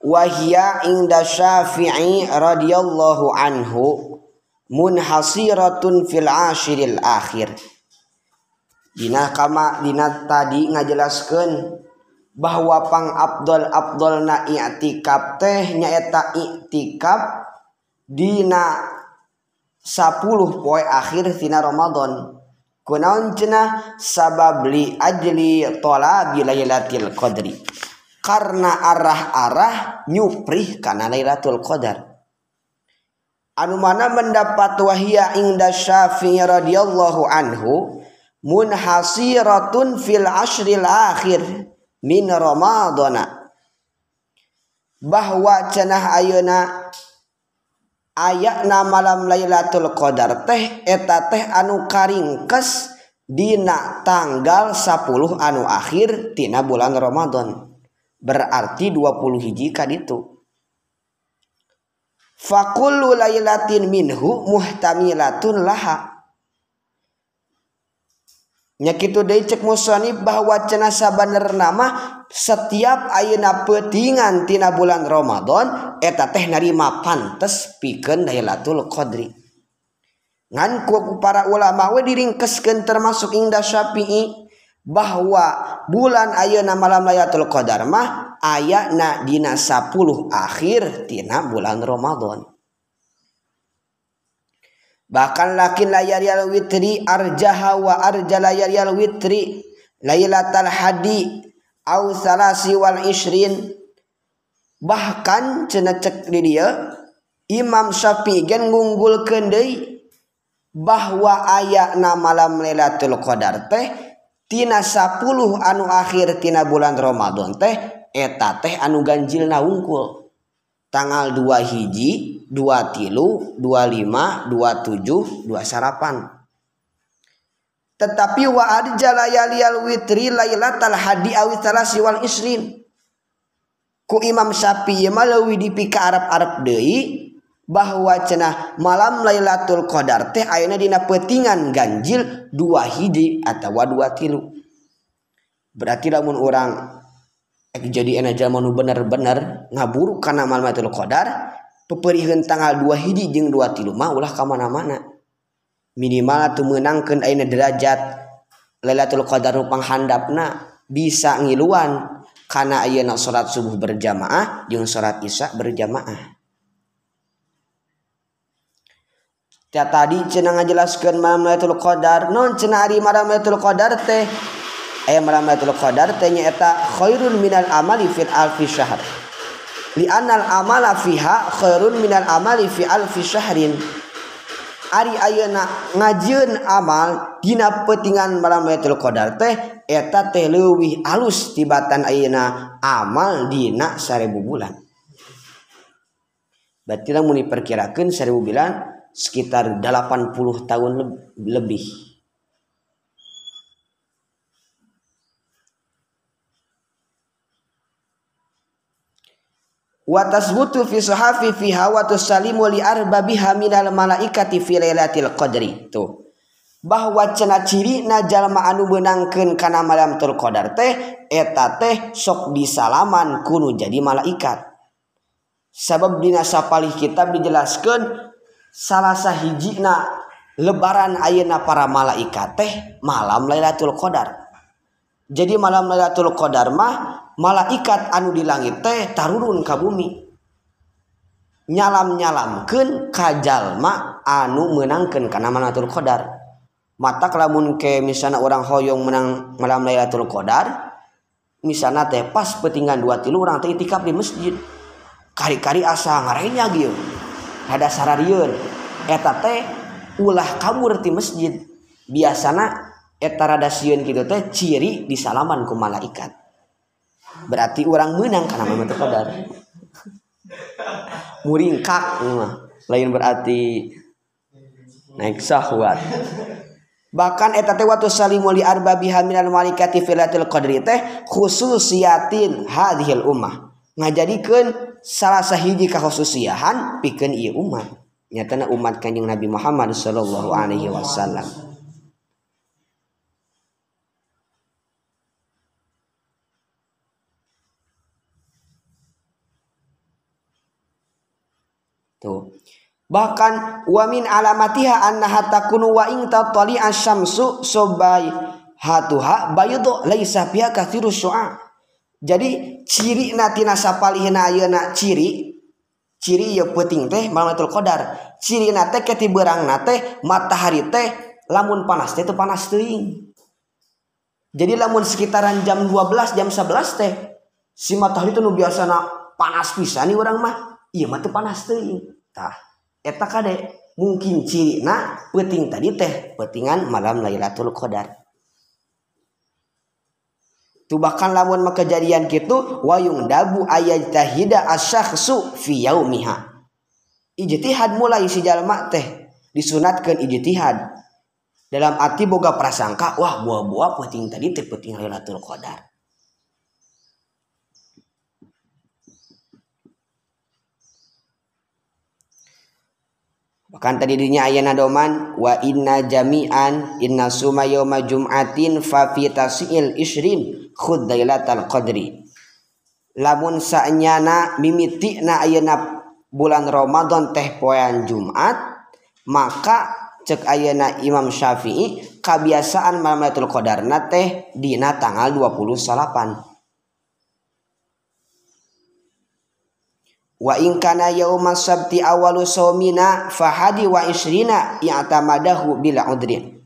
wahya inda Syafi'i radhiyallahu anhu munhasiratun fil ashiril akhir. Dina kama dina tadi ngajelaskeun bahwa pang Abdul Abdul na i'tikaf teh nyaeta i'tikaf dina 10 poe akhir tina Ramadan. Kunaon cenah? Sabab li ajli talabi lailatul qadri. karena arah-arah nyuprih karena Lailatul Qadar. Anu mana mendapat wahia inda Syafi'i radhiyallahu anhu munhasiratun fil ashril akhir min Ramadana. Bahwa cenah ayeuna ayatna malam Lailatul Qadar teh eta teh anu karingkes dina tanggal 10 anu akhir tina bulan Ramadan. berarti 20 hiji kan itu fakullu lailatin minhu muhtamilatun laha. Nya kitu deui cek musonib bahwa cenah sabenerna nama setiap ayeuna peutingan tina bulan Ramadan eta teh narima pantes pikeun Lailatul Qadri. Ngan ku para ulama we diringkeskeun termasuk Indah Syafi'i. bahwa bulan Ayeuna malam Lailatul Qadar mah aya na dina 10 akhir tina bulan Ramadan. Bahkan lakin layar yal witri arjaha wa arja layar yal witri Lailatul Hadi au salasi wal ishrin bahkan cenah cek di dia Imam Syafi'i gen ngunggul deui bahwa aya na malam Lailatul Qadar teh tina 10 anu akhir tina bulan Romadhon teh eta teh anu ganjil naungkul. Tanggal 2 hiji 2 tilu 25 27 2 sarapan. Tetapi wajalayal witri Lailatal Hadi awitasiwal Isrin. Ku Imam Syafi'i Malawi dipika Arab Arab deui bahwa cenah malam Lailatul Qadar teh ayeuna dina petingan ganjil dua hiji atawa dua tilu. Berarti lamun orang jadi enak jalma nu bener-bener ngaburu karena Lailatul qadar peperihan tanggal dua hiji jeng dua tilu mah ulah ka mana-mana. Minimal tuh menangkan aina derajat Lailatul Qadar rupang handapna bisa ngiluan karena ayeuna salat subuh berjamaah jeung salat isya berjamaah. Ya tadi cenah ngajelaskeun malam Lailatul Qadar non ari malam Lailatul Qadar teh aya malam Lailatul Qadar teh nyaeta khairun minal amali fil alfi syahr. Li anal amala fiha khairun minal amali fi alfi syahrin. Ari ayeuna ngajieun amal dina petingan malam Lailatul Qadar teh eta teh leuwih alus tibatan ayeuna amal dina 1000 bulan. Berarti lamun diperkirakeun 1000 bulan sekitar 80 tahun lebih. Wa tasbutu fi suhafi fiha wa tusallimu li arbabiha minal malaikati fi lailatul qadri. Tuh. Bahwa cenah ciri na jalma anu beunangkeun kana malam tul qadar teh eta teh sok disalaman kuno jadi malaikat. Sabab dina sapalih kitab dijelaskeun salahsa hijjina lebaran Ayeuna para malaikat teh malam Lailatul Qadar. Jadi malam Lailatul Qadar mah malaikat anu di langit teh tarurun ka bumi. Nyalam-nyalamken kajallma anu menangkan karena Lailatul Qadar. Mata lamun ke misalnya orang hoyong menang malam Lailatul Qadar misalnya teh pas petingan dua tilu orang teh itikaf di masjid. Kari-kari asa ngarenya gitu ada sarariun eta teh ulah kabur di masjid. Biasana eta rada sieun kitu teh ciri disalaman ku malaikat. Berarti orang menang karena memang terkadar muringkak lain berarti naik sahwat. Bahkan eta teh waktu salimu li arba biha minal malaikati filatil qadri teh khususiyatin hadhil ummah. Ngajadikeun salah sahiji kekhususiahan pikeun ieu umat. Nyatana umat kanjeng Nabi Muhammad sallallahu alaihi wasallam. Tuh. Bahkan wamin alamatiha annaha takunu wa ing tatali asyamsu sobai hatuha bayudu laisa biha kathirus syu'a. jadi ciri natina sapalihna ayeuna ciri ciri ieu peuting teh malamatul Qadar. Ciri nate teh ketiberangna teh matahari teh lamun panas teh itu panas teuing. Jadi lamun sekitaran jam 12 jam 11 teh si matahari itu nu biasana panas pisan nih orang mah iya mah teu panas teuing. Tah eta kade? Mungkin ciri na peting tadi teh petingan malam Lailatul Qadar. Bahkan lamun kejadian gitu wayung dabu ayat tahida asyakhsu fi yaumiha. Ijtihad mulai si jalma teh disunatkan ijtihad. Dalam arti boga prasangka wah buah-buah peting tadi teh peting Lailatul Qadar. Bahkan tadi dinya ayana doman wa inna jami'an inna suma yawma jum'atin fa fi tasil isrin khud lailatal qadri. Lamun sa'nyana mimitikna ayana bulan Ramadan teh poean Jumat maka cek ayana Imam Syafi'i kebiasaan malam Lailatul Qadarna teh dina tanggal 28 wa in kana yauma sabti awalu saumina fahadi wa isrina i'tamadahu bila udrin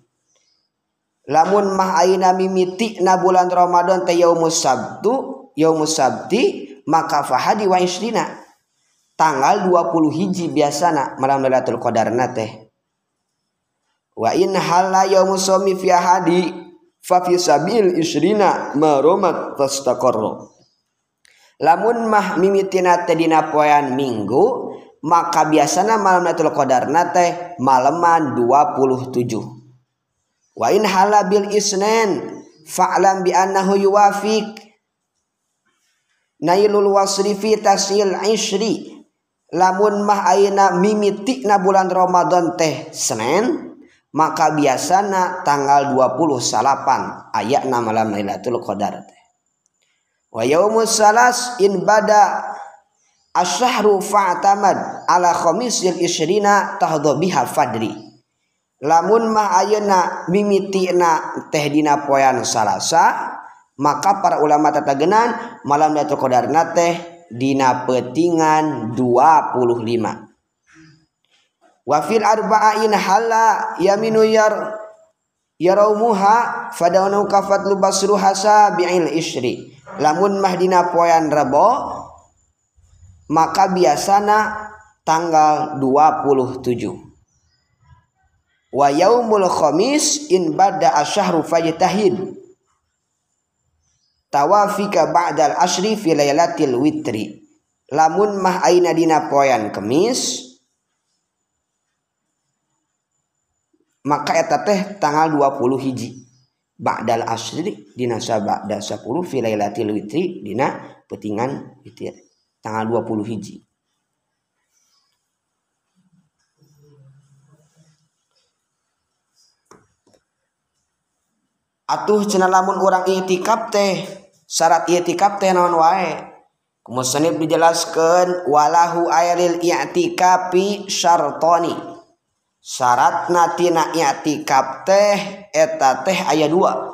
lamun mah aina mimiti na bulan Ramadan teh yaumus sabtu yaumus sabti maka fahadi wa isrina tanggal 20 hiji biasana malam Lailatul Qadar teh. Wa in halla yaumus saumi fi hadi fa fi sabil isrina maromat fastaqarra lamun mah mimitina teh dina poean minggu maka biasana malam Lailatul Qadar teh malaman 27 wa in hala bil isnen fa'lam bi annahu yuwafiq. Nailul wasri fi tasil ishri lamun mah ayeuna mimitikna bulan Ramadan teh Senin maka biasana tanggal 28 ayatna malam Lailatul Qadar teh. Wa yaumus salas in bada asyahru fa'tamad ala khamisil isrina tahdhu biha fadri lamun mah ayeuna mimitina teh dina poean salasa maka para ulama tatagenan malam Lailatul Qadar teh dina petingan 25 wa fil arba'in hala yaminu yar yaraumuha fadaunu kafat basru hasa bi'il isri. Lamun mahdina poyan rebo maka biasana tanggal 27 wayaumulkhomis in bada asyahru fajtahid. Tawafika ba'dal asri fi lailatil witri. Lamun mah aina dina poyan kemis maka eta teh tanggal 20 hiji. Ba'dal asri dina sabada 10 fi lailatul witri dina petingan witir tanggal 20 hiji atuh cenah lamun urang itikaf teh syarat itikaf teh naon wae? Musanib dijelaskan walahu ayril i'tikafi syartoni. Syarat natina i'tikaf teh eta teh aya dua.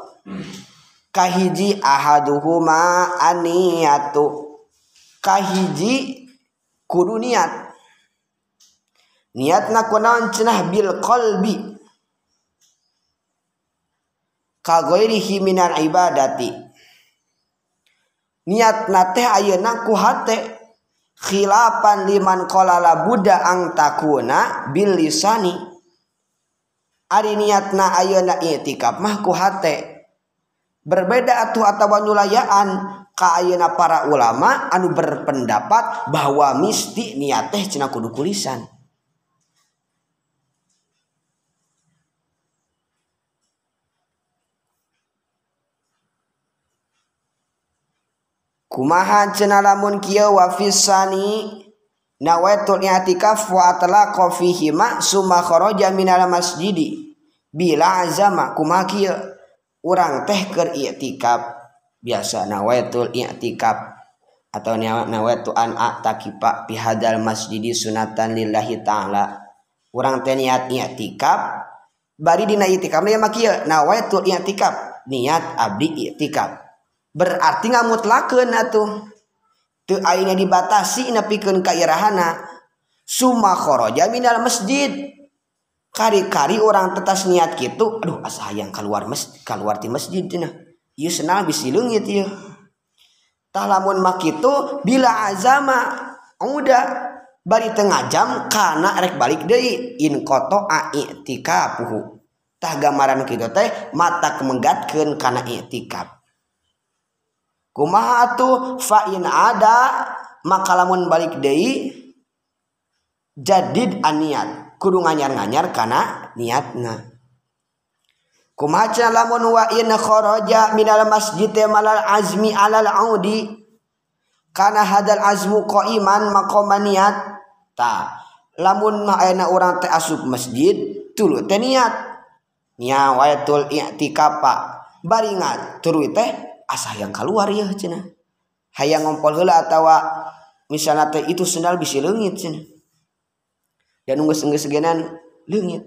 Kahiji ahaduhuma aniyatu kahiji kudu niat. Niatna kunaon cenah bil qalbi. kagoirihi minal ibadati. Niat nate ayeuna ku hate. Khilapan liman qala buddha ang takuna bil lisani. Ari niatna ayeuna itikaf mah ku hate. Berbeda atuh atawa nyulayaan ka ayeuna para ulama anu berpendapat bahwa misti niat teh cenah kudu kulisan. kumaha cenah lamun kieu wa fisani nawaitul i'tikaf wa atlaqa fihi ma summa kharaja minal masjidi. Bila azama kumaha kieu? Urang teh keur i'tikaf biasa nawaitul i'tikaf atau nawaitu an takipa bihadal masjidi sunatan lillahi ta'ala. Urang teh niat i'tikaf bari dina i'tikaf mah kieu? Nawaitul i'tikaf niat abdi i'tikaf berarti ngamutlakeun atuh. Teu ayeuna dibatasi nepikeun ka irahana summa kharaja minal masjid. Kari-kari orang tetas niat gitu aduh asa hayang keluar mes keluar ti masjid cenah ieu senal bisi leungit ieu. Tah lamun makitu bila azama udah bari tengah jam karena rek balik deui in koto aitikapuhu tah gambaran kitu teh mata kemenggatkeun kana itikaf. Kumaha atuh? Fa in ada maka lamun balik deui jadid aniat kudu nganyar-nganyar kana niatna. Kumaca lamun wa in kharaja minal masjid malal azmi alal audi? Kana hadal azmu qaiman maqaman niat. Ta lamun ayeuna urang teh asup masjid tulu teh niat. Nya wayatul i'tikafa baringat tuluy teh asah yang keluar ya cina hayang ngompol heula atawa misalnya teh itu sendal bisa leungit cina dan nunggu nunggu segenan leungit.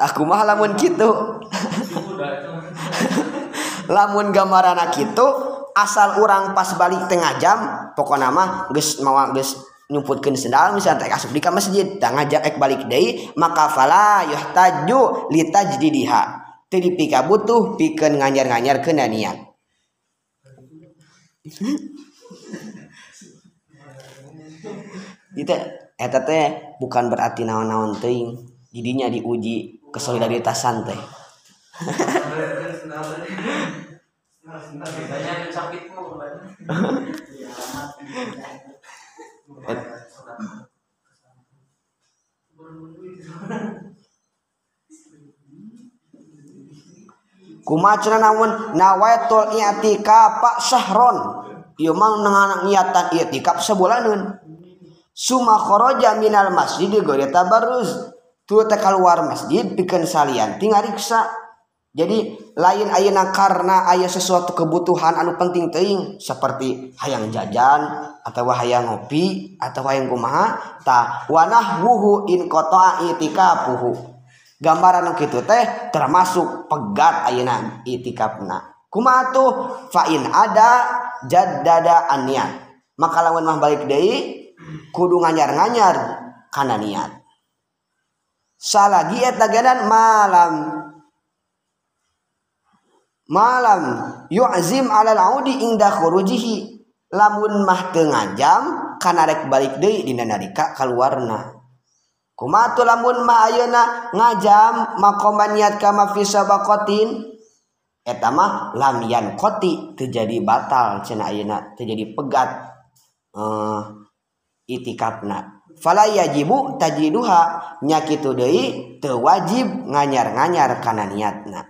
Aku mah lamun gitu lamun gambarana gitu asal orang pas balik tengah jam pokok mah geus mawa geus nyumputkan sendal misalnya teh asup di masjid tak ngajak ek balik deui maka fala yuhtaju litajdidiha. Teu dipika butuh pikeun nganyar-nganyar ke niat. Itu eta teh bukan berarti naon-naon teuing jadinya diuji kesolidaritasan teh kumacana namun nawaitul i'tikaf syahron. Ieu mah niatan i'tikaf sebulanan summa kharaja minal masjid gori tabarruz. Tu teh keluar masjid pikeun salian tingariksa jadi lain ayeuna karena aya sesuatu kebutuhan anu penting teuing seperti hayang jajan atau hayang ngopi atau hayang kumaha ta wanahwuhu in qata'a i'tikafuhu gambaran kitu teh termasuk pegat ayeuna itikafna. Kumaha tuh? Fa in ada jaddada aniat maka lawan mah balik deui kudu nganyar-nganyar kana niat. Salagi eta malam. Malam yu'zim alal audi inda khurujihi. Lamun mah teu ngajam kana rek balik deui dina nalika kaluarna kumatu lamun ma ayeuna ngajam makoman niat kama fi sabaqatin eta mah lam yan qati teu jadi batal cenah ayeuna teu jadi pegat eh, uh, itikafna fala yajibu tajiduha nya kitu deui teu wajib nganyar-nganyar kana niatna.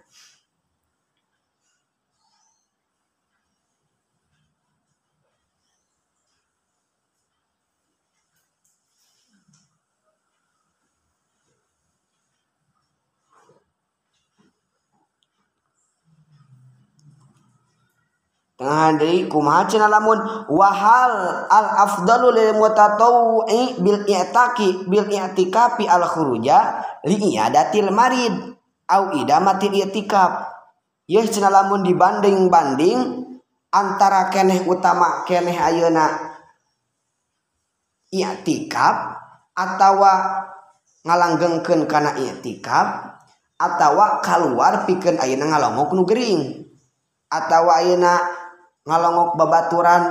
Tengah kumaha cenah lamun? Wahal al afdalu lil mutatawwi bil i'taki bil i'tikafi al khuruja li i'adatil marid au idamatil i'tikaf. Yeuh cenah lamun dibanding-banding antara keneh utama keneh ayeuna i'tikaf atawa ngalanggengkeun kana i'tikaf atawa keluar pikeun ayeuna ngalongok nu gering atawa ayeuna ngalongok babaturan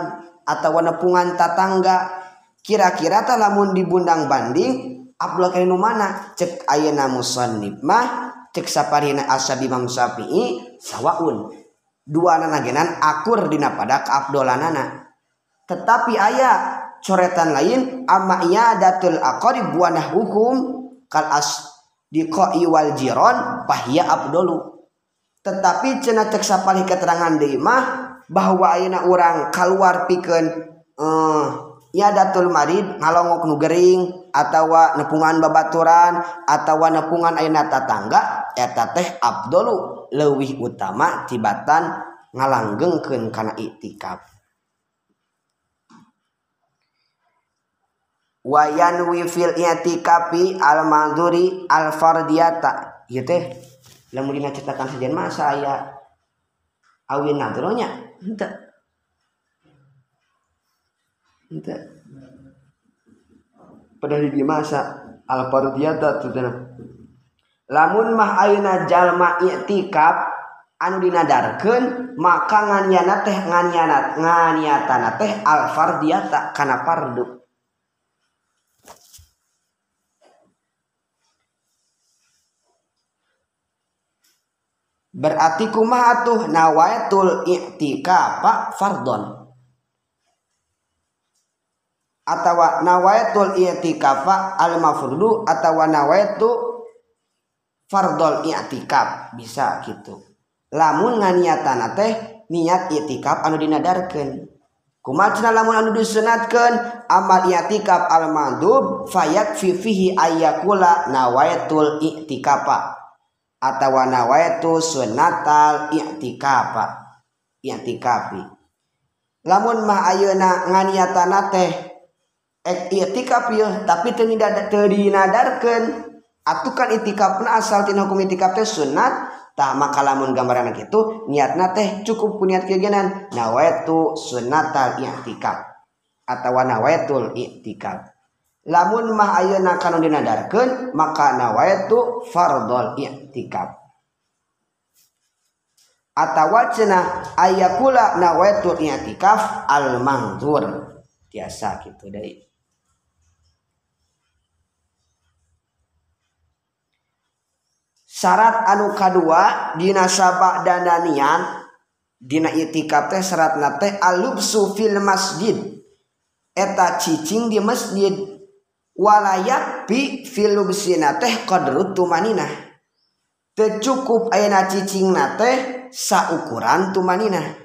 atau nepungan tatangga. Kira-kira tak lamun di bundang banding Abdullah kainu mana cek ayana musonib mah cek saparina asabi imam syafi'i sawaun. Dua nanagenan akur dina pada keabdolanana tetapi ayah coretan lain ama datul aqrib wa hukum kal as diqai wal jiron pahya abdolu. Tetapi cenah cek sapali keterangan deui mah bahwa ayeuna orang keluar pikeun eh ya datul marid ngalongok nu gering atawa nepungan babaturan atawa nepungan ayeuna tatangga eta teh abdulu leuwih utama tibatan ngalanggengkeun kana iktikaf wayan wifil i'tikafi al manduri al fardiyata ieu teh lamun dina cetakan sejen mah saya awin nadronya. Henteu henteu padahal di masa al fardiyata teh lamun mah ayeuna jalma i'tikaf anu dinadarkeun maka nganiana teh nganiana nganiatana teh al fardiyata kana fardu berarti kumaha tuh nawaitul i'tikafa fardon. Atau nawaitul i'tikafa al mafrudu atau nawaitu fardol i'tikaf. Bisa gitu. Lamun nganiatan teh niat i'tikaf anu dinadarkeun. Kumaha lamun anu disunatkeun? Amal i'tikaf al mandub fayak fihi ayyakula nawaitul i'tikafa atawa nawaitu sunatal i'tikafa i'tikafi lamun mah ayeuna nganiatana teh i'tikaf yeuh tapi teu dinadarkeun atukan itikafna asal tina hukum itikaf teh sunnat tah maka lamun gambaran kitu niatna teh cukup ku niat kieu nawaitu sunatal i'tikaf atawa nawaitul i'tikaf lamun mah ayeuna kana dinadarkeun maka nawaitu fardhol i'tikaf atawa cenah aya pula nawaitu i'tikaf al manzur biasa gitu deui. Syarat anu kadua dina sabak dananian dina itikaf teh syaratna teh alubsu fil masjid. Eta cicing di masjid. Walayak bi filubsina teh qadru tumaninah tecukup ayeuna cicing teh saukuran tumaninah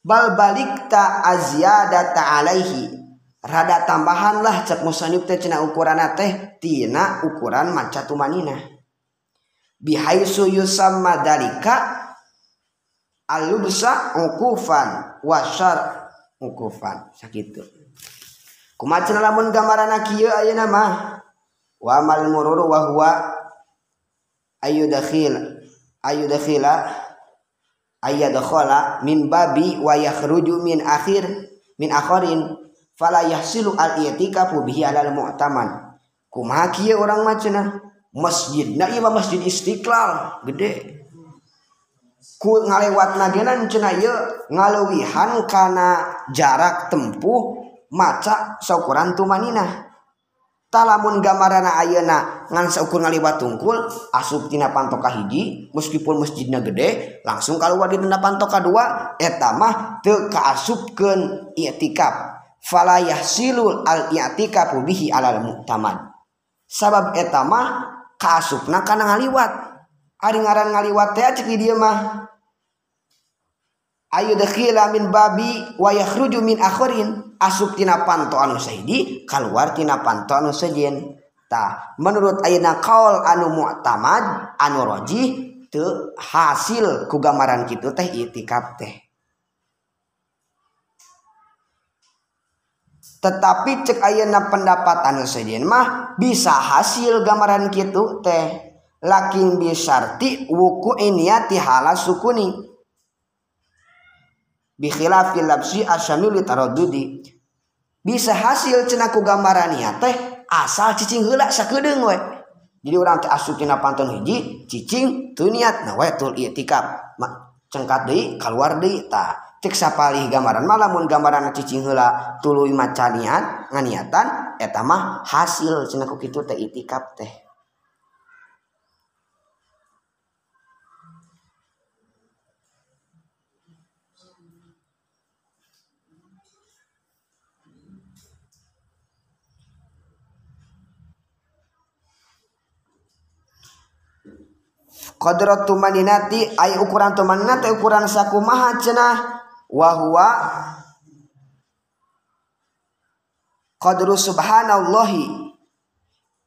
bal balik ta azyadata alaihi. Rada tambahan lah cek musanib teh cina ukuran teh tina ukuran maca tumaninah bihaisu yusamma dalika alubsa ukufan wasyar ukufan sakitu kumacen lamun gambarana kieu ayeuna mah wa mal murur wa huwa ayu dakhil ayu dakhila ayya dakhala min babi wa yakhruju min akhir min akhirin fala yahsilu al i'tikafu bihi alal mu'taman. Kumaha kieu urang mah cenah? Masjid na ieu mah masjid istiqlal gede. Ku ngalewat nagenan cenah ieu ngaleuwihan kana jarak tempuh maca syukuran tumanina lamun gambarana ayeuna ngan saukur ngaliwat tungkul asup tina pantoka hiji meskipun masjidnya gede langsung kaluar di dina pantoka dua eta mah teu kaasupkeun i'tikaf. Fala yahsilul al i'tikafu bihi alal mu'tamad. Sabab eta mah kaasupna kana ngaliwat. Ari ngaran ngaliwat teh cek di dieu mah. Ayu dakhila min babi wa yakhruju min akhirin asup tina panto anu sahidi keluar tina panto anu sejen. Ta menurut ayeuna kaul anu mu'tamad anu roji teu hasil ku gambaran kitu teh itikaf teh. Tetapi cek ayeuna pendapat anu sejen mah bisa hasil gambaran kitu teh. Lakin bisarti wuku niati hala sukuni bikhilafil labsi asyamil taraddudi. Bisa hasil cenaku gambaran niat teh asal cicing heula sakedeung we. Jadi urang teh asup tina panton hiji cicing teu niat na we tul i'tikaf. Cengkat deui keluar deui tah cek sapalih gambaran mah lamun gambaran cicing heula tuluy maca niat nganiatan eta mah hasil cenaku kitu teh i'tikaf teh. Qadrat tumaninati ay ukuran tumanina teh ukuran sakumaha cenah wa huwa qadru subhanallahi.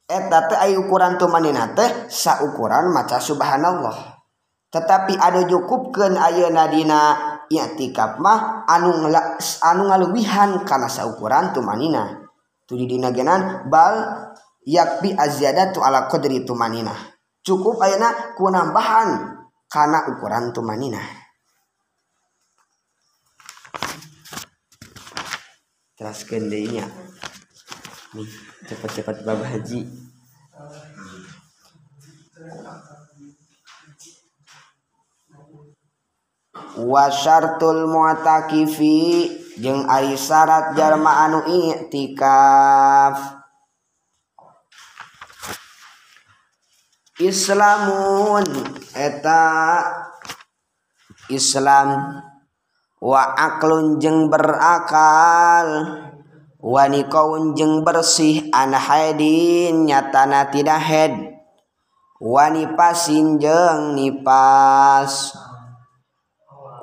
Eta teh ay ukuran tumanina teh saukuran maca subhanallah. Tetapi ada cukupkeun ayeuna dina i'tikaf mah anu anu ngaluwihan kana saukuran tumanina. Tuluy dina genan bal yakbi aziyadatu ala qadri tumaninah. cukup ayana kunambahan karena ukuran tumanina terus kendenya nih cepat-cepat bab haji. Wasyartul muatakifi jeng ari syarat jarma anu i'tikaf. Islamun. Eta Islam. Wa aklun jeung berakal. Wa nikaun jeung bersih an haidin nyatana tidak head wa nipasin jeung nipas.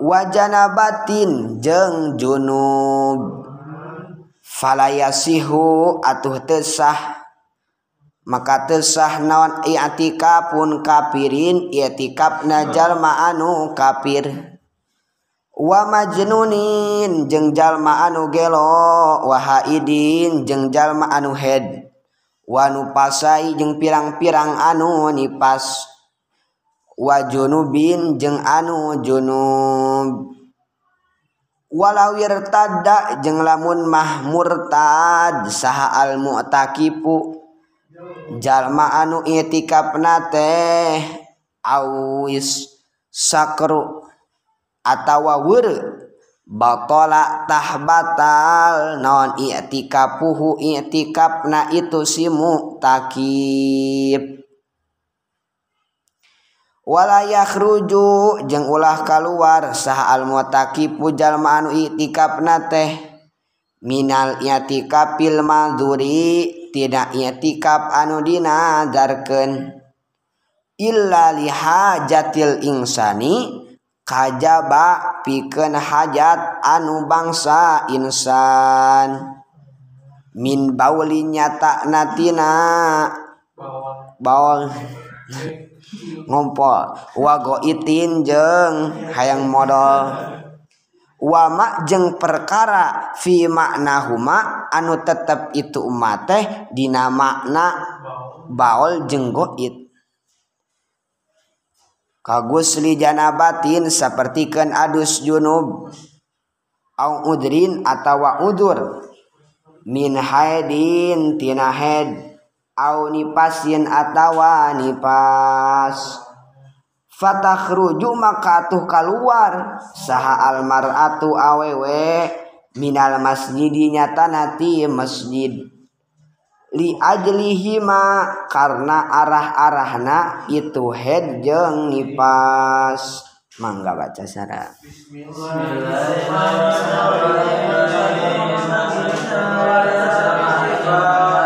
Wajana batin jeng junub. Falayasihu atuh tesah maka tesah naon iatika pun kafirin iatikab jalma anu kafir wa majnunin jeung jalma anu gelo wa haidin jeung jalma anu head. Wa nupasai jeung pirang-pirang anu nipas. Wajunubin jeung anu junub. Walau tada jeung lamun mah murtad saha al mu'takifu jalma anu itikafna teh awis sakru atawa weureu batala tah batal non i'tikafuhu i'tikafna itu si muktakib wala yakhruju jeung ulah kaluar sah al mutakibu jalma anu i'tikafna teh. Minal i'tikafil madzuri. tidaknya tikap anu dinadarkan Illa lihajatil insani kajaba piken hajat anu bangsa insan. Min bauli nyata natina bawang ngompol wago itin jeng hayang modal wama jeng perkara fi makna huma anu tetep itu umat teh dina makna baol jeng goit kagus li janabatin sapertikeun adus junub au udrin atawa udur. Min haidin tina haid au nipasin atawa nipas fatakhruju maka tuh keluar saha almaratu awewe minal masjidi nyata nati masjid. Li ajlihima karena arah-arahna itu head jeng nipas mangga baca sara Bismillahirrahmanirrahim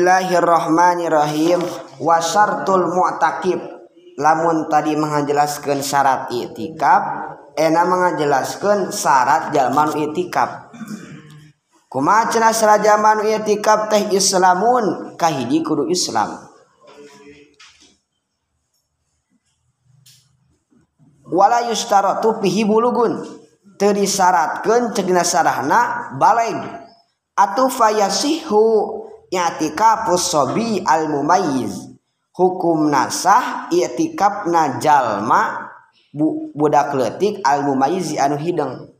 Bismillahirrahmanirrahim. Wasartul mu'takib lamun tadi mengajelaskan syarat itikaf ena mengajelaskan syarat jalman itikaf kumaha cenah syarat jalman itikaf teh islamun kahiji kudu islam. Wala yustaratu fihi bulugun. Teu disyaratkeun ceuk sarahna baleg atuh fayasihu i'tikafus sobi al mumayyiz. Hukum nasah i'tikaf najalma bu, budak leutik al mumayyiz anu hideung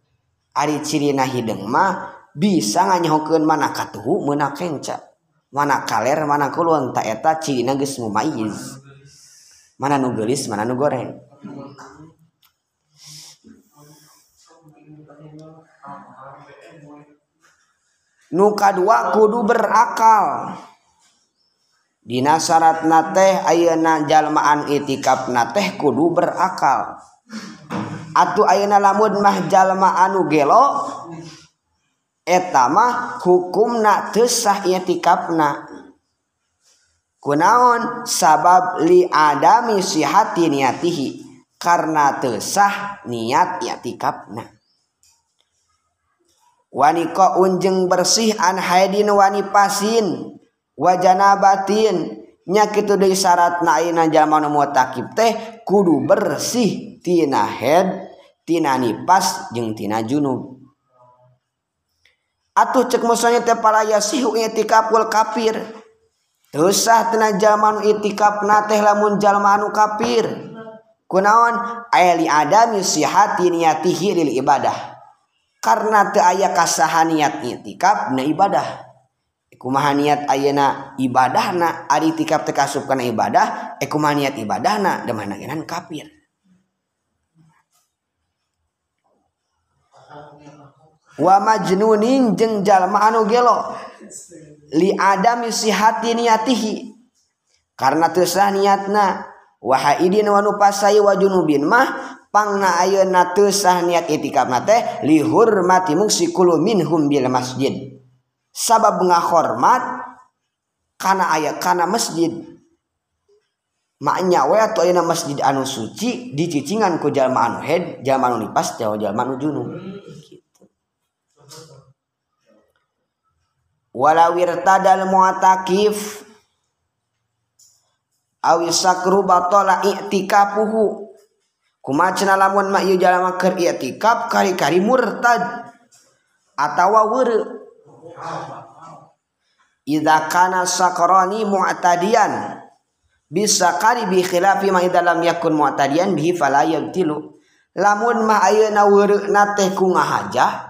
ari cirina hideung mah bisa nganyahukeun mana katuhu meuna kenca. Mana kaler mana kulon ta eta cirina geus mumayyiz. Mana nu geulis mana nu goreng. nuka dua kudu berakal. Dina syarat nateh ayeuna jalmaan itikaf nateh kudu berakal. Atuh ayeuna lamun mah jalma anu gelo eta mah hukumna teu sah itikafna kunaon? Sabab li adami sihati niatihi karena teu sah niat itikafna Waniko unjeng bersih an haidin wani pasin wajana batin. Nyakit dari syarat naina zaman mutakib teh kudu bersih tina head tina nipas jeng tina junub. Atuh cek musuhnya teh palaya yasihu itikapul kafir. Tusah tina zaman itikap nateh lamun jalma anu kafir. Kunaon? Ayali adami sihati niatihi lil ibadah. karena teu aya kasahan niat itikaf na ibadah. Kumaha niat ayeuna ibadahna ari itikaf teu kasup kana ibadah e kumaha niat ibadahna da mana genan kafir. Wa majnunin jeung jalma anu gelo li adami sihati niatihi. Karena teu sah niatna wa haidin wa nupasai wa junubin mah pangna ayeuna teu sah niat itikafna teh li hurmati mungsikulu minhum bil masjid. Sabab ngahormat kana aya kana masjid. Maknya we atuh ayeuna masjid anu suci dicicingan ku jalma anu head jalma anu lipas jawa jalma anu junub. Gitu. wala wirtadal mu'takif awi sakru batala i'tikafuhu. kumacna lamun mak ieu jalma keur i'tikaf kari-kari murtad atawa weureu. Idza kana sakrani mu'tadiyan bisa kari bi khilafi ma dalam lam yakun mu'tadiyan bihi fala yabtilu. Lamun mah ayeuna weureuna teh ku ngahajah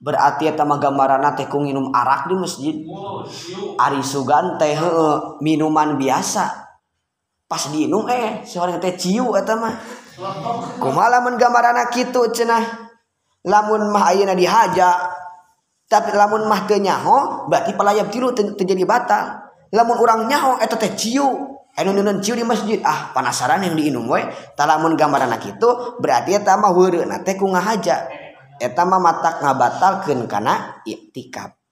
berarti eta mah gambaranna teh ku nginum arak di masjid. Ari sugan teh minuman biasa. Pas diinum eh seorang teh ciu eta mah. kumalamun gambarana kitu cenah. Lamun mah ayeuna dihaja tapi lamun mah teu nyaho berarti pelayap tilu terjadi batal lamun urang nyaho eta teh ciu. Anu nunun ciu di masjid. Ah penasaran yang diinum we. Talamun lamun gambaranna kitu berarti eta mah heureuna teh ku ngahaja. Eta mah matak ngabatalkeun kana iktikaf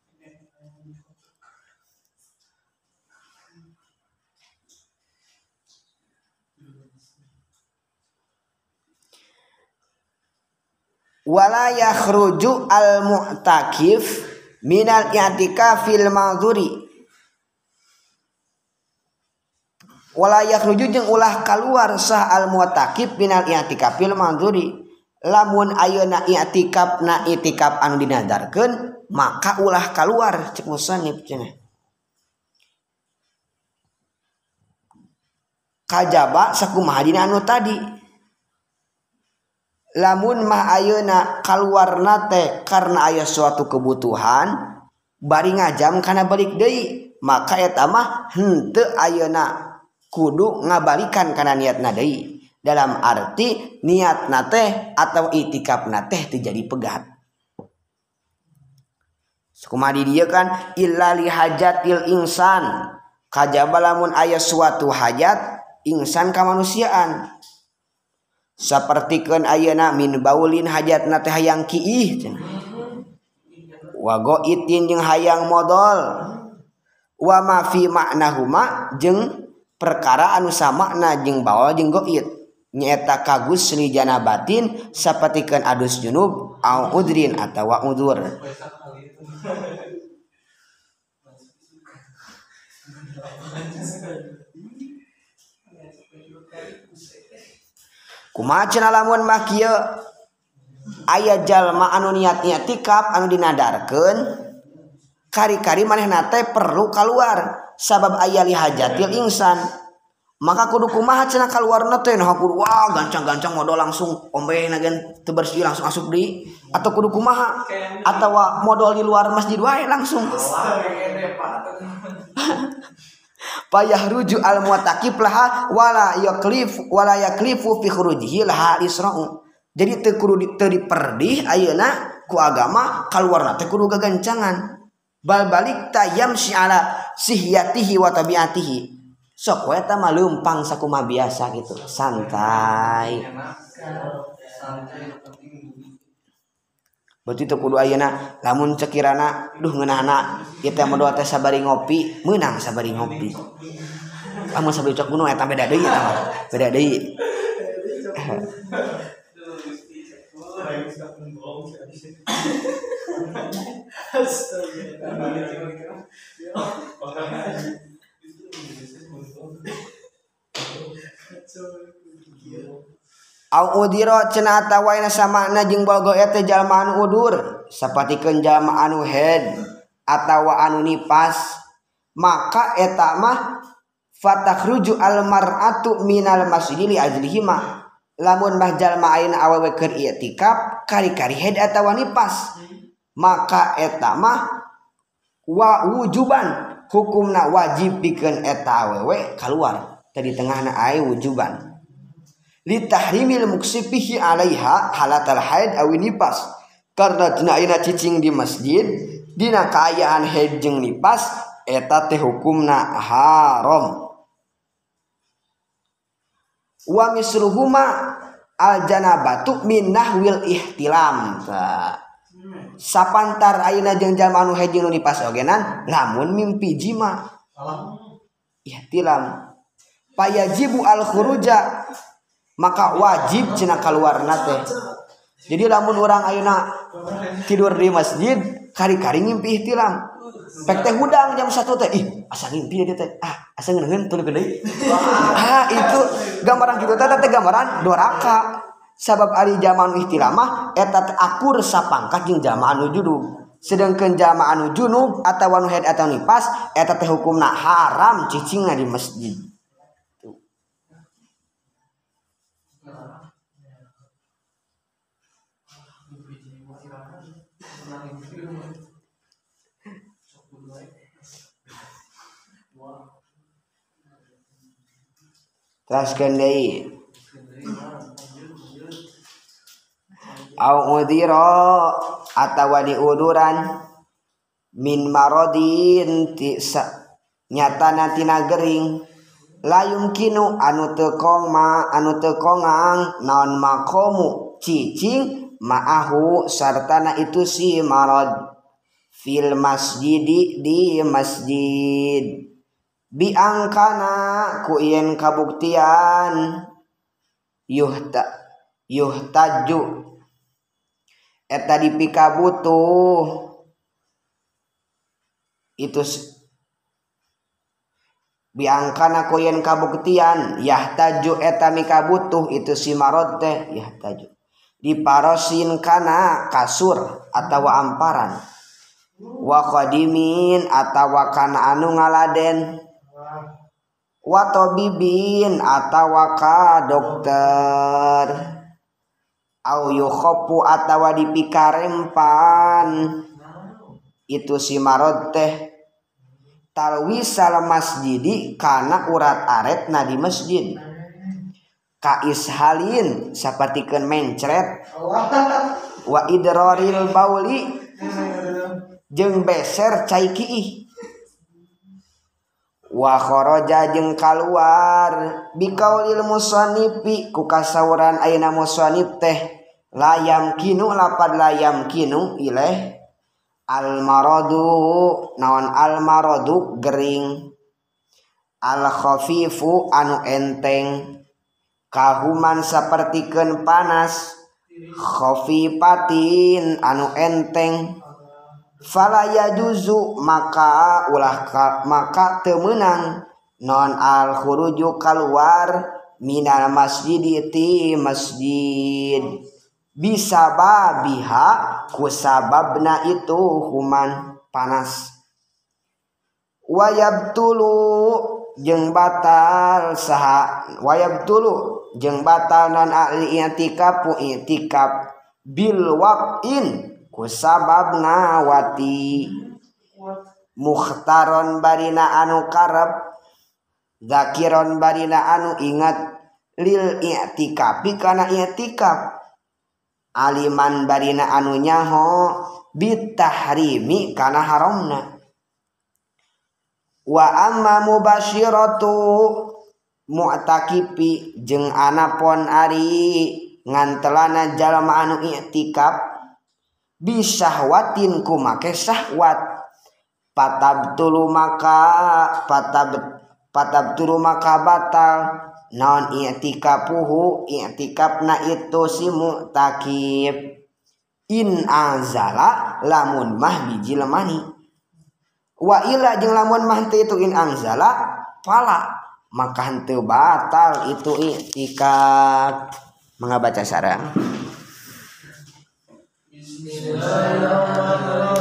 wala yakhruju al mu'takif minal i'tikafil ma'dzuri walayakhruju jeung ulah keluar sah al mu'takif minal i'tikafil ma'dzuri lamun ayeuna i'tikaf na i'tikaf anu dinadarkeun maka ulah keluar cek musannif cenah. Kajaba sakumaha dina anu tadi. Lamun mah ayeuna keluar nate karena ayah suatu kebutuhan bari ngajam karena balik deui maka eta mah henteu ayeuna kudu ngabalikan karena niat deui. Dalam arti niat nate atau itikaf nate terjadi pegat. Kumadi dia kan illa li hajatil insan. Kajaba lamun aya suatu hajat insan kemanusiaan sepertikan ayeuna min baulin hajatna teh hayang kiih wa goitin jeung hayang modal. Wa ma fi maknahuma jeung perkara anu samakna jeung baul jeung goit. Nyaeta kagus li janabatin sapertikeun adus junub au udrin atawa udur. kumacen lamun mah kieu? Aya jalma anu niat-niat tikap anu dinadarkeun. Kari-kari manehna teh perlu keluar sabab aya li hajatil insan maka kudu kumaha cenah kaluarna teh? Nah kudu wah gancang-gancang modal langsung ombe nagen teu bersih langsung asup di. Atau kudu kumaha? Atawa modal di luar masjid wae langsung. payah ruju al muatakib laha wala yaklif wala yaklifu fi khurujihi laha isra'u. Jadi teu kudu teu diperdih ayeuna ku agama kaluarna teh kudu gagancangan. Bal balik tayam si ala sihyatihi wa tabiatihi. Sok we eta mah leumpang sakumaha biasa gitu. Santai. Berarti itu kudu ayeuna lamun cekirana duh ngeunahna ieu teh modoh teh sabari ngopi meunang sabari ngopi. Lamun sabari cok gunung eta beda deui eta beda deui udiro cenatawa sama jeung bogo ete jalmaan udur sepertiken jalma anu head atawa anu nipas maka eta mah fatahruju almar'atu minal masjidili ajlihima lamun mah jalma ayeuna awewe keur i'tikaf kari-kari head atawa nipas maka eta mah wa wujuban hukumna wajib pikeun eta awewe keluar tadi tengahna ay wujuban. litahrimil muksifihi alaiha halatal haid awi nifas karena dina ayeuna cicing di masjid dina kaayaan haid jeung nifas eta teh hukumna haram. Wa misruhuma al janabatu min nahwil ihtilam. Sapantar ayeuna jeung jalma anu haid jeung nifas ogenan lamun mimpi jima. Ihtilam. Payajibu al khuruja. maka wajib Cina keluar nate jadi lamun orang ayuna tidur di masjid kari-kari ngimpi ihtilam Pek teh hudang jam satu teh ih asa ngimpi dia teh. Ah asa ngeungeun tuh gede ah itu gambaran gitu teh teh gambaran doraka sabab ari zaman ihtilamah eta teh akur sapangkat jeung jamaan nu judug sedangkan jamaan nu junub atawa nu head atawa nipas eta teh hukumna haram cicingna di masjid. Trascendei. Au udhira atawa diuduran min marodin tisa nyatana tina gering layung kinu anu tekong ma anu tekongang non makomu cicing maahu sartana itu si marod fil masjidi di masjid biangkana yen kabuktian. Yuhta yuhtaju. Eta dipika butuh itu biangkana yen kabuktian yahtaju eta mika butuh itu si marot teh yahtaju. Diparosin kana kasur atau amparan. Wa qadimin atawa kana anu ngaladen. watobibin atawa ka dokter. Au yukhopu atawa dipikarempan. Itu si marot teh. Talwisal masjidi kana urat aret na di masjid. Ka ishalin sapertikeun mencret. Wa idroril bauli. Jeung beser cai kiih. wakhoroja jeung kaluar. Bikaulil musonipi ku kasauran ayeuna musonib teh. Layam kinu lapad layam kinu ileh. Almaradu naon almaradu? Gering. Al-khafifu anu enteng. Kahuman sapertikeun panas. Khafifatin anu enteng. Falaya juzu maka ulah maka temenang. Non al khuruju keluar minal masjid ti masjid. Bisa babiha kusababna itu human panas. Wayab tulu jeng batal saha wayab tulu jeng batal non ahli i'tikaf i'tikaf. Bil waqin kusababna wati mukhtaron barina anu karep. Zakiron barina anu ingat. Lil i'tikapi kana i'tikaf. Aliman barina anu nyaho. Bitahrimi kana haramna wa amma mubashiratu. Mu'takipi jeung anapon ari. Ngantelana jalma anu i'tikaf. Bisahwatin ku make syahwat. Patabtulu maka patab patabtulu maka batal. Naon i'tikafuhu i'tikafna itu si mu'takif in azala lamun mah biji lemani. Wa ila jeung lamun mah itu in anzala fala maka henteu batal itu iktikaf mengabaca sarang I love you.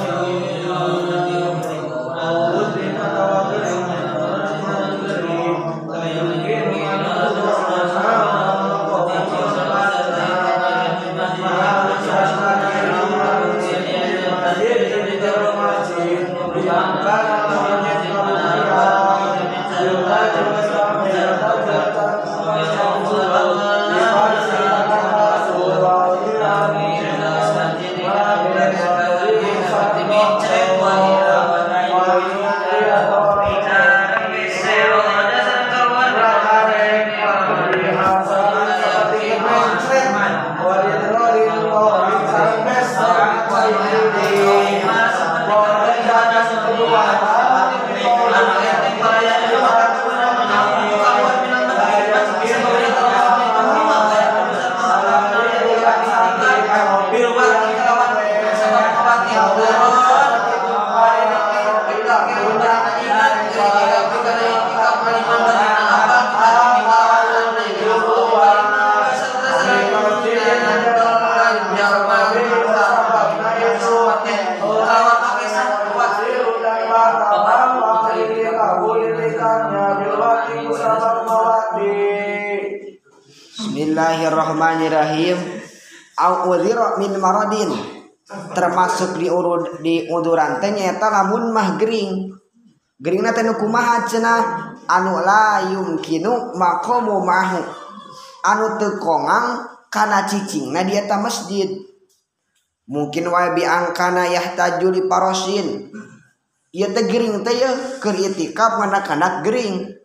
di uduran teh nyaeta lamun mah gering. Geringna teh nu kumaha cenah? Anu la yumkinu maqamu mahu. Anu teu kongang kana cicingna di eta masjid. Mungkin wae biangkana yahtaju li parosin. Ieu teh gering teh ya keur itikaf nganak-anak gering.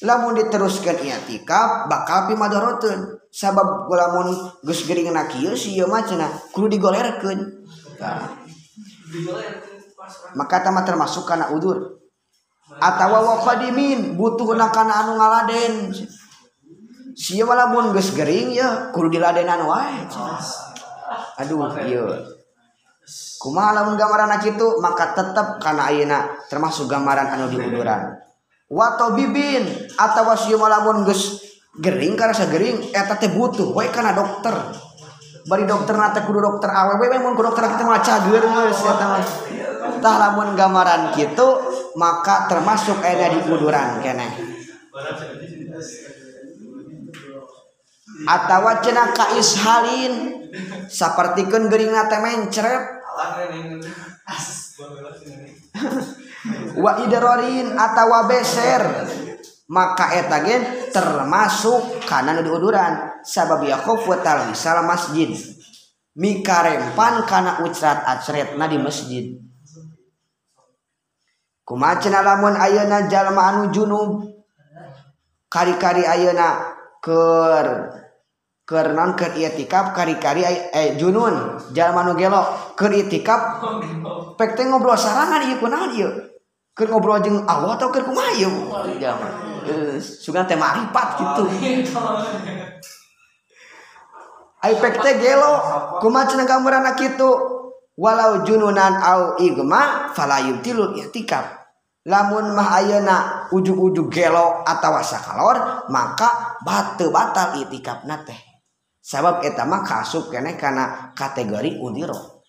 Lamun diteruskan itikaf bakal pimadoroteun. Sabab lamun geus gering na kieu si ieu mah cenah kudu digolerkeun. maka tama termasuk karena udur. Atau wafadimin butuh butuhna kana anu ngaladen. Sia walaupun geus gering ya kudu diladenan wae aduh iya. Kumaha lamun gambaran kitu maka tetap kana ayeuna termasuk gambaran anu diuduran wato bibin atau sia walaupun geus gering karena segering eta teh butuh wae kana dokter. bari dokter nata kudu dokter aww mun kudu dokter kita mah cager geus eta mah. Tah lamun gambaran kitu maka termasuk aya di kuduran keneh. Atawa cenah ka ishalin sapertikeun geuringna teh mencret. Wa idrarin atawa beser. maka etagen termasuk kanan diuduran. Sabab Yakob watal misal masjid. Mikarempan karena ucrat acretna di masjid. Kumacena lamun ayana jalma anu junub. Kari-kari ayana ker ker non ker itikaf kari-kari eh junun. Jalma anu gelo ker itikaf. Pek ngobrol sarangan ieu kunaon ieu? Keur ngobrol jeung Allah atau keur kumaha ieu? Jalma. Sugan teh maripat gitu. Aipek teh gelo. Kumaha cenah gambaran kitu? Walau jununan au igma fala yubtilul i'tikaf lamun mah ayeuna ujug-ujug gelo atawa sakalor maka batu batal i'tikafna teh. Sabab eta mah kasuk keneh kana kategori udiro.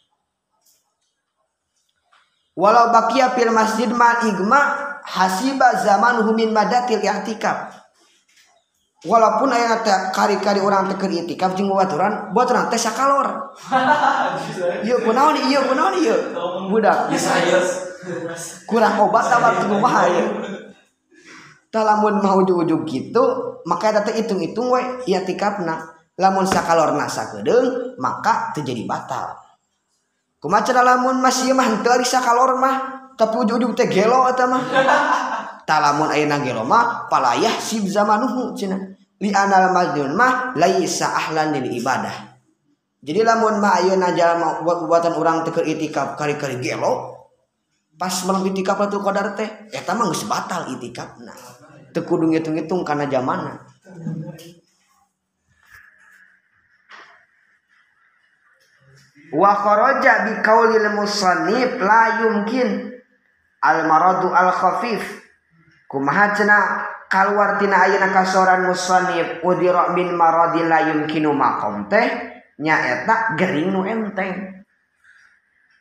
Walau bakia fil masjid ma igma hasiba zaman humin madatil i'tikaf. Walaupun ayat kari-kari orang teker itikaf jeung baturan baturan teh sakalor. Ieu kunaon ieu kunaon ieu. Budak. Kurang obat sama tubuh mah ieu. Tah lamun mah ujug-ujug kitu maka eta teh itung-itung we itikafna. Lamun sakalorna sakedeung maka terjadi batal. Kumaha cenah lamun masih mah teu sakalor mah? Tapi ujug-ujug teh gelo eta mah. Talamun ayeuna gelo mah palayah sib zamanuhu cenah li anal madun mah laisa ahlan lil ibadah. Jadi lamun mah ayeuna jalma buat buatan orang teu itikaf kali-kali gelo pas malam itikaf itu qadar teh eta mah geus batal itikafna. Teu kudu ngitung-ngitung kana zamanna wa kharaja bi qaulil musannif la yumkin almaradu al-khafif. Kumaha cenah kaluar tina ayeuna kasoran musannif udira min maradin la yumkinu maqam teh nya eta gering nu enteng.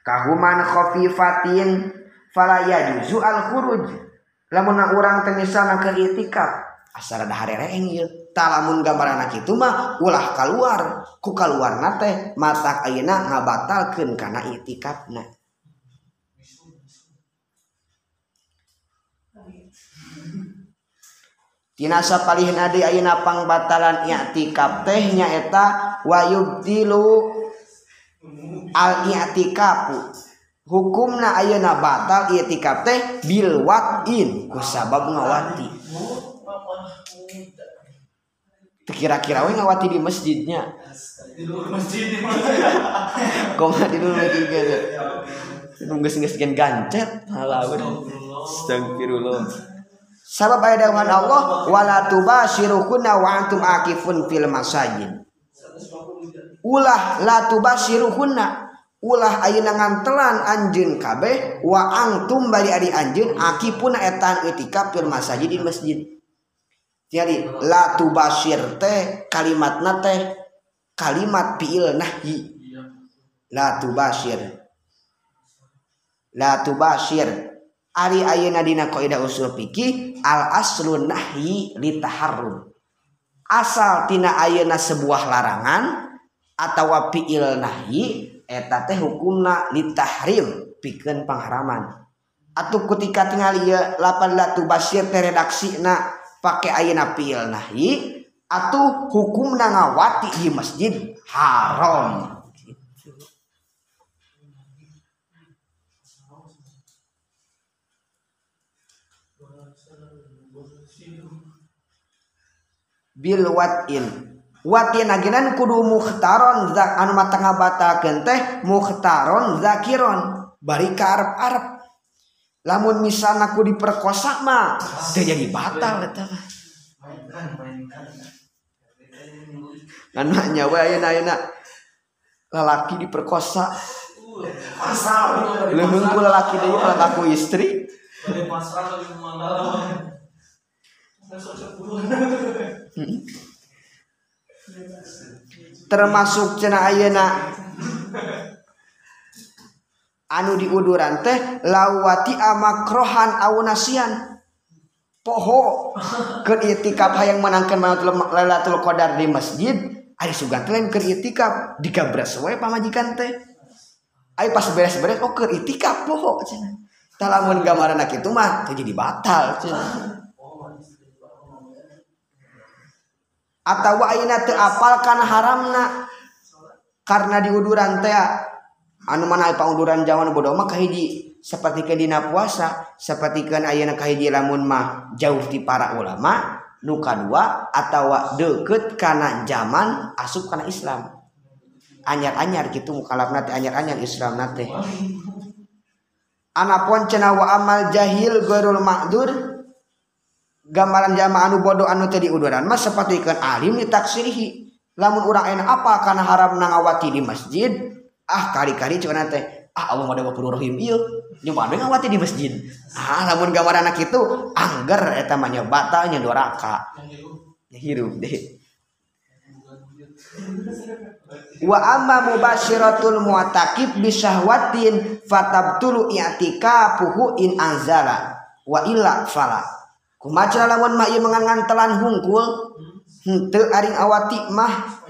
Kahuman khafifatin fala yajuzu al khuruj lamun urang teh misalna ke itikaf. Asal ada harereeng ieu. Talamun gambaran itu mah ulah keluar ku keluar teh matak ayeuna ngabatalkeun kana itikafna. tinasa palihin adi ayeuna pangbatalan i'tikaf teh nyaeta wa yubdilu al i'tikafu. Hukumna ayeuna batal i'tikaf teh bil watin ku sabab ngawati. Kira-kira we ngawati di masjidnya. Masjid masjid koma di dulu lagi gitu nunggu-nunggu gancet. Halah astagfirullah Sabab ayat dengan Allah wala tubasyiruhunna wa antum akifun fil masajid. Ulah la tubasyiruhunna ulah ayeuna ngantelan anjeun kabeh wa antum bari ari anjeun akifun etan itikaf fil masajid di masjid. Jadi la tubasyir teh kalimatna teh kalimat fiil nahyi. La tubasyir. La tubasyir Ari ayeuna dina kaidah usul fikih al aslu nahyi litaharrum. Asal tina ayeuna sebuah larangan atau fi'il nahyi eta teh hukumna litahrim pikeun pangharaman. Atuh ketika tinggal ieu lapan latu basir teh redaksina pake ayeuna fi'il nahyi atuh hukumna ngawati di masjid haram. Bil watin watin agenan kudu mukhtaron zak anu mata ngabatakeun teh mukhtaron zakiron. Bari ka arep-arep. Lamun misalna ku diperkosa mah teu jadi batal eta mah. Nana nyawa ayeuna ayeuna. Lalaki diperkosa. Leung ku lalaki deui istri termasuk cena ayeuna anu diuduran teh lawati amakrohan awunasian poho ke itikaf hayang menangkan lailatul qadar di masjid ari sugan teh lain ke itikaf digabras wae pamajikan teh. Ai pas beres-beres oh ke itikaf poho cenah talamun gambaran itu mah jadi batal cenah atau aina teu apalkan haramna. Karena di uduran teh anu mana panguduran Jawa bodoh mah kahiji seperti ke dina puasa seperti kan ayana kahiji lamun mah jauh di para ulama nu kadua atawa deket kana zaman asup kana Islam. Anyar-anyar gitu mukalaf nate anyar-anyar Islam nate anapun cenah wa amal jahil gorul makdur gambaran jamaah anu bodoh anu tadi uduran mas seperti ikan alim ditaksirihi. Lamun urang enak apa karena haram nangawati di masjid? Ah kali-kali cuma nanti ah Allah mau dapat rohim iya nyoba ngawati di masjid. Ah lamun gambar anak itu angger eta mah batalnya doraka hirup deh. Wa amma mubashiratul mu'takib bisahwatin fatabtulu i'tikafuhu in anzala waila fala kumaca lawan mah ieu mengangan telan hungkul hmm, henteu aring awati mah.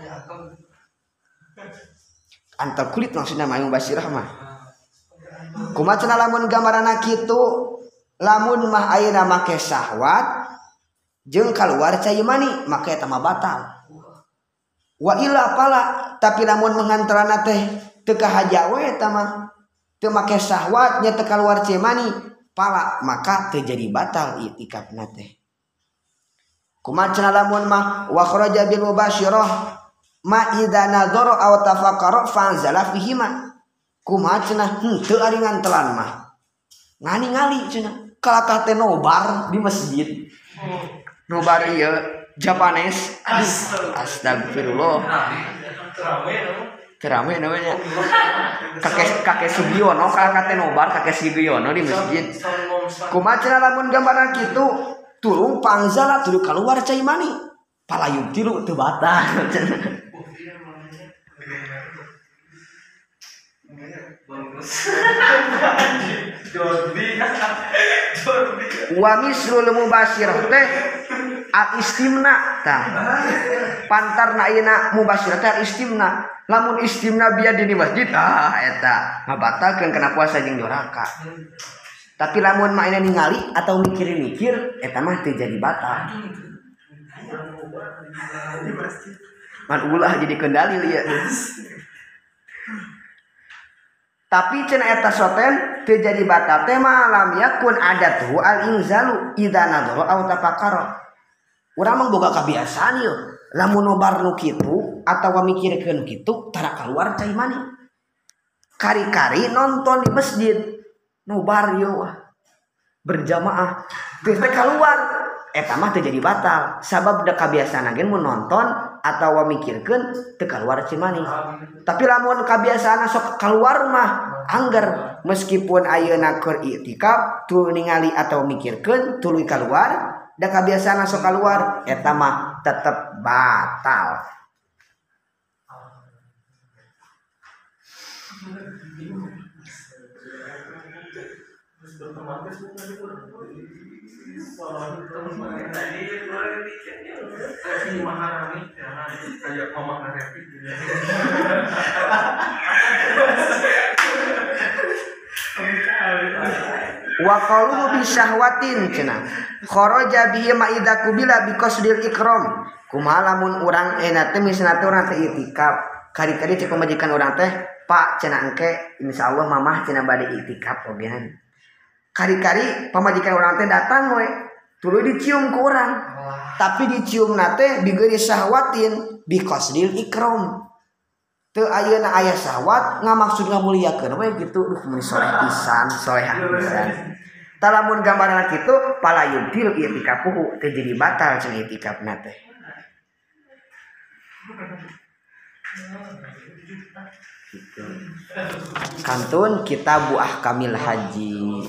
Antar kulit maksudna mah basirah mah. Kumaca lamun gambaran kitu lamun mah ayeuna make syahwat jeung kaluar cai mani make eta mah batal. Wa ila pala tapi lamun mengantarana teh teu kahaja we eta mah teu make syahwat nya teu kaluar cai mani pala maka terjadi batal itikaf nate kumacan lamun mah wa kharaja bil mubasyirah ma idza nadhara aw tafakkara fa anzala fihi ma kumacna henteu hmm, ari ngantelan mah. Ngani ngali cenah kalakah teh nobar di masjid? Nobar ieu Japanes astagfirullah Kerame namanya kakek kakek Sugiono kakek nobar kakek Sugiono di masjid kumaha cenah lamun gambaran kitu tulung pangzala tuluy keluar cai mani palayub tilu teu batal Wa misrul mubashir teh al istimna tah pantarna ayeuna mubashir teh istimna lamun istimna biar di masjid ah eta ngabatalkeun kena puasa jeung doraka. Tapi lamun mah ningali atau mikir-mikir eta mah teu jadi batal. Man ulah jadi kendali ya. Tapi cina eta soten terjadi batal tema alam yakun tuh al inzalu idza nadhara aw tafakkara orang boga kebiasaan yeuh. Lamun nobar nu kitu atawa mikirkeun kitu tara keluar cai mani. Kari-kari nonton di masjid nobar yeuh berjamaah teh keluar eta mah teu jadi batal. Sabab da kabiasaan agen mun nonton atau mikirkeun teu keluar cimani tapi lamun kabiasaan sok keluar mah angger. Meskipun ayeuna keur itikaf tuluy ningali atau mikirkeun tuluy keluar da kebiasaan sok keluar eta mah tetep batal. wa qaluhu bi syahwatin cenah kharaja bihi maida kubila bi qasdil ikram. Kumaha lamun urang enak teh misalnya teh urang teh itikaf. Kali-kali cek pemajikan urang teh pak cenah engke insyaallah mamah cenah bade itikaf ogehan kari-kari pemajikan urang teh datang we tuluy dicium ke urang. Tapi dicium nate bigeri syahwatin biqasdil ikram. Teu ayeuna aya syahwat ngamaksud maksud we gitu, duh meni soleh pisan, soleh pisan. Talamun gambaran kitu pala yudil itikafuhu teu jadi batal cing itikafna teh. Gitu. Kantun kita buah kamil haji.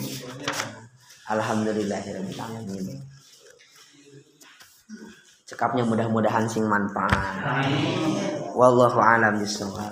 Alhamdulillahirabbil alamin. cekapnya mudah-mudahan sing manfaat. Wallahu alam bisawab